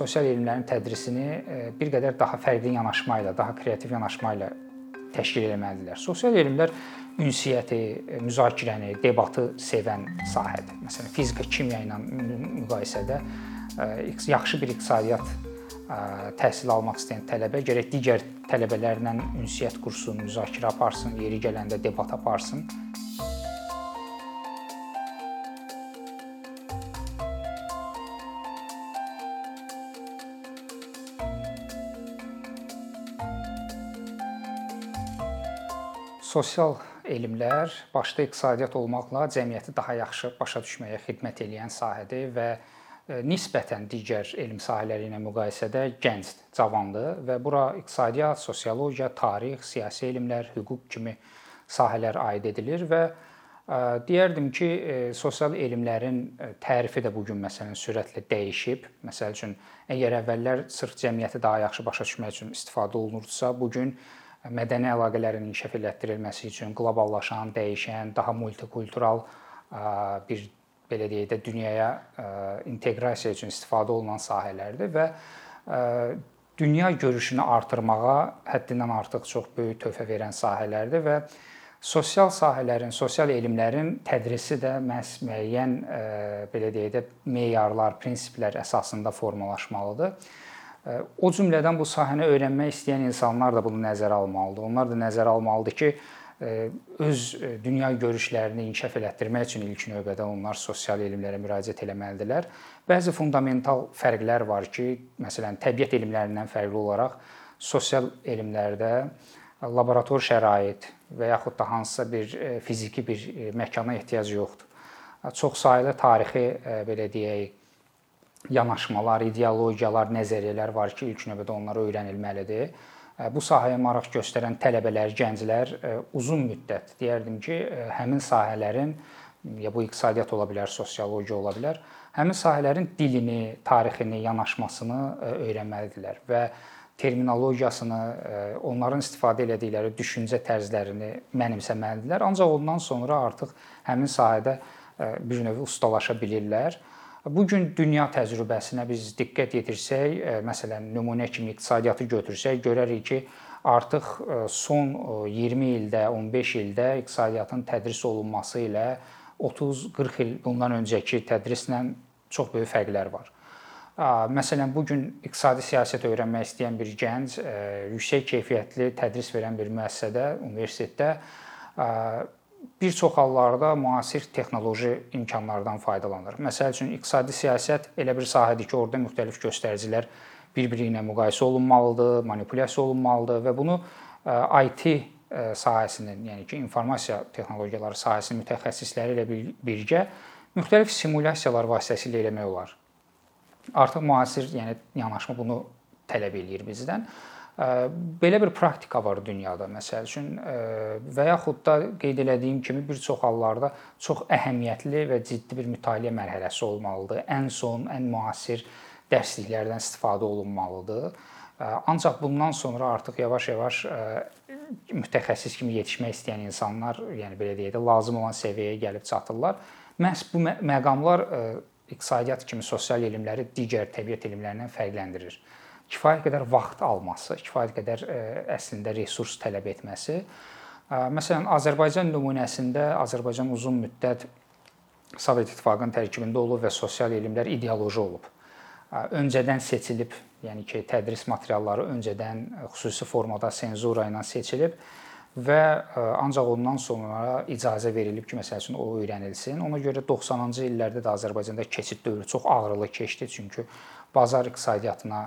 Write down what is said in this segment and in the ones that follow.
sosial elmlərin tədrisini bir qədər daha fərqli yanaşma ilə, daha kreativ yanaşma ilə təşkil etməlidirlər. Sosial elmlər ünsiyyəti, müzakirəni, debatı sevən sahədir. Məsələn, fizika, kimya ilə müqayisədə yaxşı bir iqtisadiyyat təhsil almaq istəyən tələbə gərək digər tələbələrlə ünsiyyət qursun, müzakirə aparsın, yeri gələndə debat aparsın. Sosial elmlər başda iqtisadiyyat olmaqla cəmiyyəti daha yaxşı başa düşməyə xidmət edən sahədir və e, nisbətən digər elm sahələri ilə müqayisədə gənc, cavandır və bura iqtisadiyyat, sosiologiya, tarix, siyasi elmlər, hüquq kimi sahələr aid edilir və e, deyərdim ki, e, sosial elmlərin tərifi də bu gün məsələn sürətlə dəyişib. Məsəl üçün, əgər əvvəllər sırf cəmiyyəti daha yaxşı başa düşmək üçün istifadə olunurdusa, bu gün mədəni əlaqələrin inkişaf elətdirilməsi üçün qloballaşan, dəyişən, daha multikultural bir belə deyək də dünyaya inteqrasiya üçün istifadə olunan sahələrdir və dünya görüşünü artırmağa həddindən artıq çox böyük töhfə verən sahələrdir və sosial sahələrin, sosial elmlərin tədrisi də məhz müəyyən belə deyək də meyarlar, prinsiplər əsasında formalaşmalıdır. O cümlədən bu sahəni öyrənmək istəyən insanlar da bunu nəzərə almalıdır. Onlar da nəzərə almalıdır ki, öz dünya görüşlərini inkişaf elətdirmək üçün ilk növbədə onlar sosial elmlərə müraciət etməlidirlər. Bəzi fundamental fərqlər var ki, məsələn, təbiət elmlərindən fərqli olaraq sosial elmlərdə laborator şərait və yaxud da hansısa bir fiziki bir məkana ehtiyac yoxdur. Çoxsaylı tarixi belə deyək, yanaşmalar, ideologiyalar, nəzəriyyələr var ki, ilk növbədə onlar öyrənilməlidir. Bu sahəyə maraq göstərən tələbələr, gənclər uzun müddət deyərdim ki, həmin sahələrin ya bu iqtisadiyyat ola bilər, sosiologiya ola bilər, həmin sahələrin dilini, tarixini, yanaşmasını öyrənməlidirlər və terminologiyasını, onların istifadə etdikləri düşüncə tərzlərini mənimsəməlidirlər. Ancaq ondan sonra artıq həmin sahədə bir növ ustalaşa bilirlər. Bu gün dünya təcrübəsinə biz diqqət yetirsək, e, məsələn, nümunə kimi iqtisadiyyatı götürsək, görərik ki, artıq e, son 20 e, ildə, 15 ildə iqtisadiyyatın tədris olunması ilə 30-40 il bundan öncəki tədrislə çox böyük fərqlər var. Məsələn, bu gün iqtisadi siyasət öyrənmək istəyən bir gənc yüksək keyfiyyətli tədris verən bir müəssisədə, universitetdə bir çox hallarda müasir texnoloji imkanlardan faydalanır. Məsəl üçün iqtisadi siyasət elə bir sahədir ki, orada müxtəlif göstəricilər bir-biri ilə müqayisə olunmalıdır, manipulyasiya olunmalıdır və bunu e, IT e, sahəsinin, yəni ki, informasiya texnologiyaları sahəsinin mütəxəssisləri ilə birgə müxtəlif simulyasiyalar vasitəsilə eləmək olar. Artıq müasir, yəni yanaşma bunu tələb eləyir bizdən. Belə bir praktika var dünyada məsəl üçün və yaxud da qeyd elədiyim kimi bir çox hallarda çox əhəmiyyətli və ciddi bir mütaliə mərhələsi olmalıdır. Ən son, ən müasir dərsliklərdən istifadə olunmalıdır. Ancaq bundan sonra artıq yavaş-yavaş mütəxəssis kimi yetişmək istəyən insanlar, yəni belə deyək də, lazım olan səviyyəyə gəlib çatırlar. Məhz bu məqamlar iqtisadiyyat kimi sosial elmləri digər təbiət elmlərindən fərqləndirir kifayət qədər vaxt alması, kifayət qədər e, əslində resurs tələb etməsi. E, məsələn, Azərbaycan nümunəsində Azərbaycan uzun müddət Sovet İttifaqının tərkibində olub və sosial elmlər ideoloji olub. E, öncədən seçilib, yəni ki, tədris materialları öncədən xüsusi formada senzura ilə seçilib və ancaq ondan sonra icazə verilib ki, məsəl üçün o öyrənilsin. Ona görə 90-cı illərdə də Azərbaycanda keçid dövrü çox ağrılı keçdi, çünki bazar iqtisadiyyatına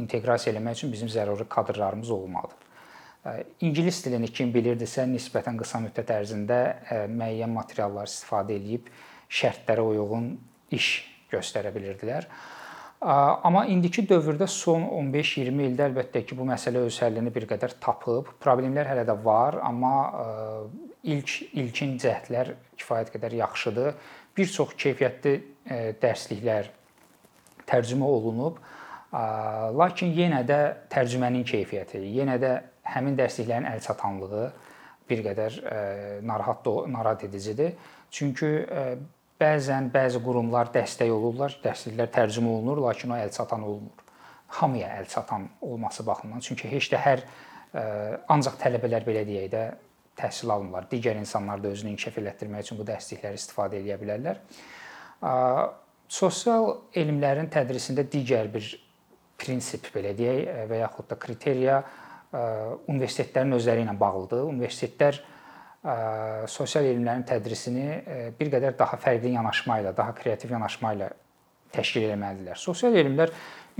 inteqrasiya eləmək üçün bizim zəruri kadrlarımız olmalıdır. İngilis dilini kim bilirdisə, nisbətən qısa müddət ərzində müəyyən materiallar istifadə edib şərtlərə uyğun iş göstərə bilirdilər. Amma indiki dövrdə son 15-20 ildə əlbəttə ki, bu məsələ öz həllini bir qədər tapıb. Problemlər hələ də var, amma ilk ilkin cəhdlər kifayət qədər yaxşıdır. Bir çox keyfiyyətli dərsliklər tərcümə olunub. Lakin yenə də tərcümənin keyfiyyəti, yenə də həmin dərsliklərin əlçatanlığı bir qədər narahat narahat edicidir. Çünki bəzən bəzi qurumlar dəstək olurlar, dərsliklər tərcümə olunur, lakin o əlçatan olmur. Hamıya əlçatan olması baxımından, çünki heç də hər ancaq tələbələr belə deyək də təhsil almırlar. Digər insanlar da özünü inkişaf etdirmək üçün bu dərslikləri istifadə edə bilərlər. Sosial elmlərin tədrisində digər bir prinsip belə deyək və yaxud da kriteriya universitetlərin özləri ilə bağlıdır. Universitetlər sosial elmlərin tədrisini bir qədər daha fərqli yanaşma ilə, daha kreativ yanaşma ilə təşkil etməlidirlər. Sosial elmlər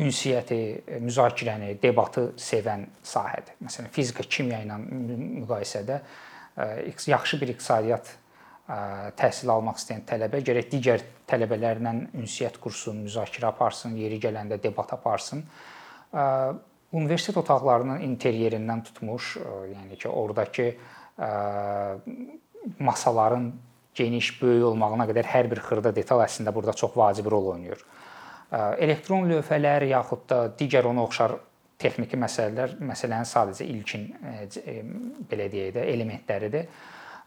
ünsiyyəti, müzakirəni, debatı sevən sahədir. Məsələn, fizika, kimya ilə müqayisədə yaxşı bir iqtisadiyyat təhsil almaq istəyən tələbə gərək digər tələbələrlə ünsiyyət qursun, müzakirə aparsın, yeri gələndə debat aparsın. Universitet otaqlarının interyerindən tutmuş, yəni ki, ordakı masaların geniş, böyük olmağına qədər hər bir xırda detal əslində burada çox vacib rol oynayır elektron lövhələr yaxud da digər ona oxşar texniki məsələlər məsələnin sadəcə ilkin belə deyək də elementləridir.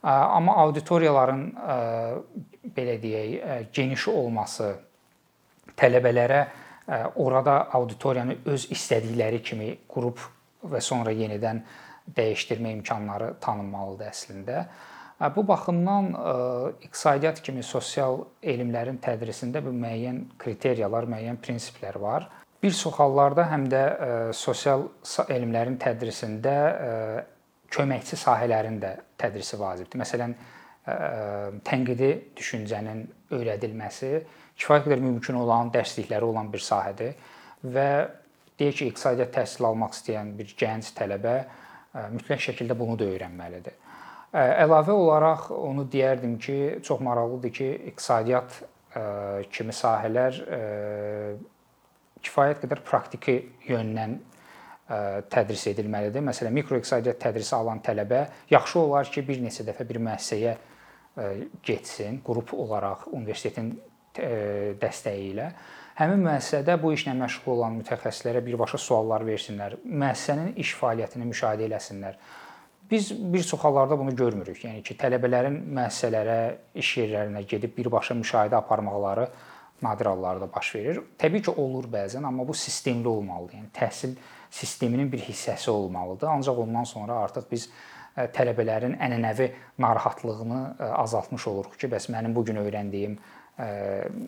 Amma auditoriyaların belə deyək geniş olması tələbələrə orada auditoriyanı öz istədikləri kimi qurub və sonra yenidən dəyişdirmə imkanları tanınmalıdır əslində. Bu baxımdan iqtisadiyyat kimi sosial elmlərin tədrisində bu müəyyən kriteriyalar, müəyyən prinsiplər var. Bir çox hallarda həm də sosial elmlərin tədrisində köməkçi sahələrin də tədrisi vacibdir. Məsələn, tənqidi düşüncənin öyrədilməsi kifayət qədər mümkün olan dərslikləri olan bir sahədir və deyək ki, iqtisadiyyat təhsili almaq istəyən bir gənc tələbə mütləq şəkildə bunu da öyrənməlidir. Əlavə olaraq onu deyərdim ki, çox maraqlıdır ki, iqtisadiyyat kimi sahələr kifayət qədər praktiki yöndən tədris edilməlidir. Məsələn, mikroiqtisadiyyat tədrisi alan tələbə yaxşı olar ki, bir neçə dəfə bir müəssisəyə getsin, qrup olaraq universitetin dəstəyi ilə. Həmin müəssisədə bu işlə məşğul olan mütəxəssislərə birbaşa suallar versinlər, müəssisənin iş fəaliyyətini müşahidə eləsinlər. Biz bir çox hallarda bunu görmürük. Yəni ki, tələbələrin müəssisələrə, iş yerlərinə gedib birbaşa müşahidə aparmaqları nadir hallarda baş verir. Təbii ki, olur bəzən, amma bu sistemli olmalıdır. Yəni təhsil sisteminin bir hissəsi olmalıdır. Ancaq ondan sonra artıq biz e, tələbələrin ənənəvi narahatlığını e, azaltmış oluruq ki, bəs mənim bu gün öyrəndiyim e,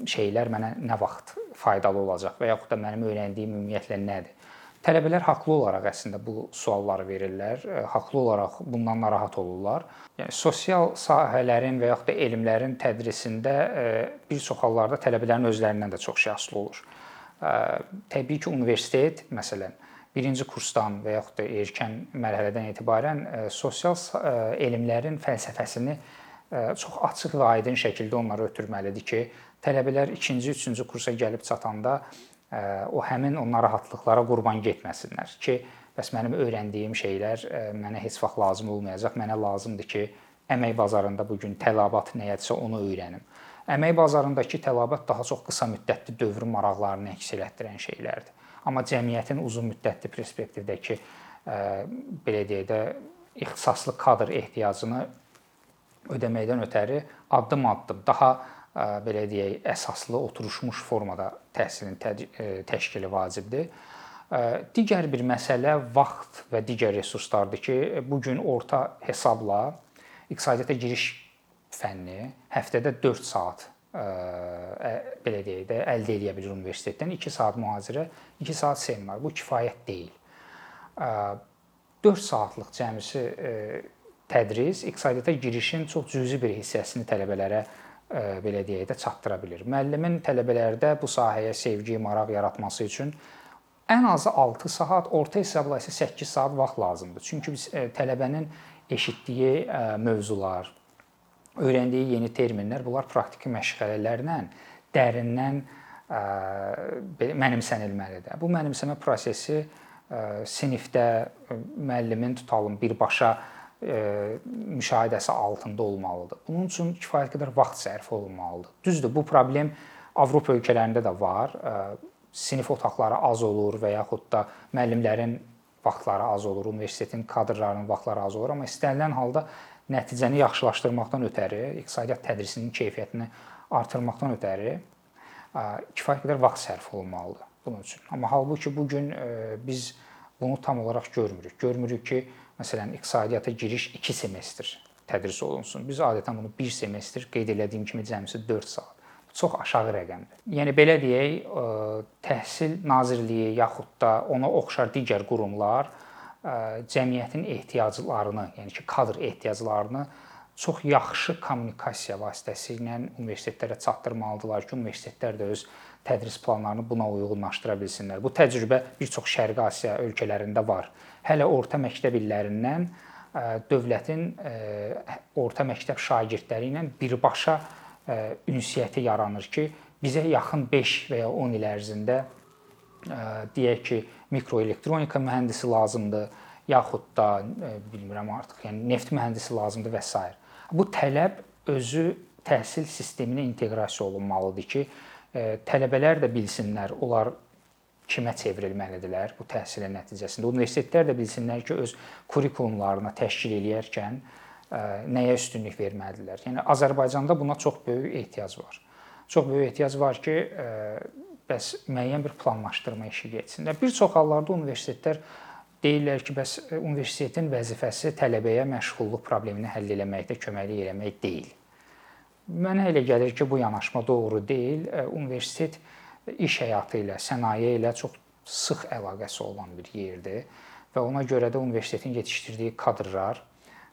şeylər mənə nə vaxt faydalı olacaq və yaxud da mənim öyrəndiyim ümumiyyətlə nədir? Tələbələr haqlı olaraq əslində bu sualları verirlər, e, haqlı olaraq bundan narahat olurlar. Yəni sosial sahələrin və yaxud da elmlərin tədrisində e, bir çox hallarda tələbələrin özlərindən də çox şey asılı olur. E, təbii ki, universitet məsələn birinci kursdan və yaxud da erkən mərhələdən etibarən sosial elmlərin fəlsəfəsini çox açıq və aydın şəkildə onlara ötürməlidir ki, tələbələr 2-ci, 3-cü kursa gəlib çatanda o həmin o narahatlıqlara qurban getməsinlər ki, bəs mənim öyrəndiyim şeylər mənə heç vaxt lazım olmayacaq. Mənə lazımdır ki, əmək bazarında bu gün tələbat nəyədirsə onu öyrənim. Əmək bazarındakı tələbat daha çox qısa müddətli dövr maraqlarını əks etdirən şeylərdir. Amma cəmiyyətin uzun müddətli perspektivdəki belə deyək də ixtisaslı kadr ehtiyacını ödəməkdən ötəri addım-addım daha belə deyək, əsaslı oturmuş formada təhsilin təşkili vacibdir. Digər bir məsələ vaxt və digər resurslardır ki, bu gün orta hesabla iqtisadiyyata giriş fənni həftədə 4 saat belə deyək də əldə edə bilir universitetdən. 2 saat mühazirə, 2 saat seminar. Bu kifayət deyil. 4 saatlıq cəmisi tədris iqtisadiyyata girişin çox cüzi bir hissəsini tələbələrə belə deyək də çatdıra bilir. Müəllimin tələbələrdə bu sahəyə sevgi, maraq yaratması üçün ən azı 6 saat, orta hesabla isə 8 saat vaxt lazımdır. Çünki biz tələbənin eşitdiyi mövzular, öyrəndiyi yeni terminlər, bunlar praktiki məşğələlərlə dərindən mənimsənilməlidir. Bu mənimsəmə prosesi sinifdə müəllimin tutalım birbaşa müşahidəsi altında olmalıdır. Bunun üçün kifayət qədər vaxt sərf olunmalıdır. Düzdür, bu problem Avropa ölkələrində də var. Sinif otaqları az olur və yaxud da müəllimlərin vaxtları az olur, universitetin kadrlarının vaxtları az olur, amma istənilən halda nəticəni yaxşılaşdırmaqdan ötəri iqtisadiyyat tədrisinin keyfiyyətini artırmaqdan ötəri kifayət qədər vaxt sərf olunmalıdır bunun üçün. Amma halbuki bu gün biz bunu tam olaraq görmürük. Görmürük ki, məsələn, iqtisadiyyata giriş 2 semestr tədris olunsun. Biz adətən bunu 1 semestr qeyd etdiyim kimi cəmsi 4 saat. Bu çox aşağı rəqəmdir. Yəni belə deyək, Təhsil Nazirliyi yaxud da ona oxşar digər qurumlar cəmiyyətin ehtiyaclarını, yəni ki, kadr ehtiyaclarını çox yaxşı kommunikasiya vasitəsilə universitetlərə çatdırmalıdırlar ki, universitetlər də öz tədris planlarını buna uyğunlaşdıra bilsinlər. Bu təcrübə bir çox Şərqi Asiya ölkələrində var. Hələ orta məktəb illərindən dövlətin orta məktəb şagirdləri ilə birbaşa ünsiyyəti yaranır ki, bizə yaxın 5 və ya 10 il ərzində deyək ki, mikroelektronika mühəndisi lazımdır, yaxud da bilmirəm artıq, yəni neft mühəndisi lazımdır və s. Bu tələb özü təhsil sisteminə inteqrasiya olunmalıdır ki, tələbələr də bilsinlər, onlar kimə çevrilməlidirlər bu təhsilin nəticəsində. Universitetlər də bilsinlər ki, öz kurikulumlarını təşkil eləyərkən nəyə üstünlük verməlidirlər. Yəni Azərbaycanda buna çox böyük ehtiyac var. Çox böyük ehtiyac var ki, bəs müəyyən bir planlaşdırma işi getsin. Bir çox hallarda universitetlər deyirlər ki, bəs universitetin vəzifəsi tələbəyə məşğulluq problemini həll etməkdə köməklik eləmək deyil. Mənə elə gəlir ki, bu yanaşma doğru deyil. E, universitet iş həyatı ilə, sənaye ilə çox sıx əlaqəsi olan bir yerdir və ona görə də universitetin yetişdirdiyi kadrlar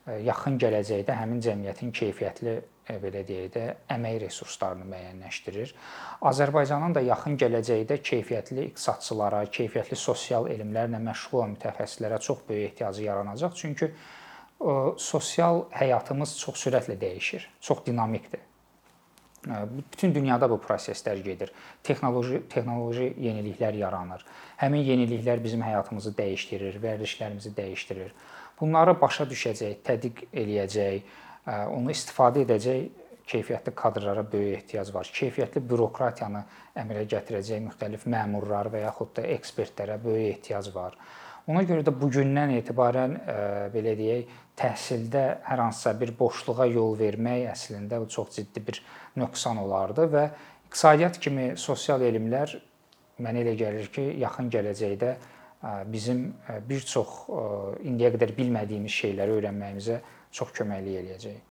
e, yaxın gələcəkdə həmin cəmiyyətin keyfiyyətli belə deyək də əmək resurslarını müəyyənləşdirir. Azərbaycanın da yaxın gələcəkdə keyfiyyətli iqtisadçılara, keyfiyyətli sosial elmlərlə məşğul olan mütəxəssislərə çox böyük ehtiyacı yaranacaq. Çünki sosial həyatımız çox sürətlə dəyişir, çox dinamikdir. Bütün dünyada bu proseslər gedir. Texnoloji texnoloji yeniliklər yaranır. Həmin yeniliklər bizim həyatımızı dəyişdirir, vərdişlərimizi dəyişdirir. Bunları başa düşəcək, tədqiq eləyəcək, onu istifadə edəcək keyfiyyətli kadrlara böyük ehtiyac var. Keyfiyyətli bürokratiyanı əmələ gətirəcək müxtəlif məmurlar və yaxud da ekspertlərə böyük ehtiyac var. Ona görə də bu gündən etibarən belə deyək, təhsildə hər hansısa bir boşluğa yol vermək əslində bu çox ciddi bir nöqsan olardı və iqtisadiyyat kimi sosial elmlər mənə elə gəlir ki, yaxın gələcəkdə bizim bir çox indiyə qədər bilmədiyimiz şeyləri öyrənməyimizə çox köməklik eləyəcək.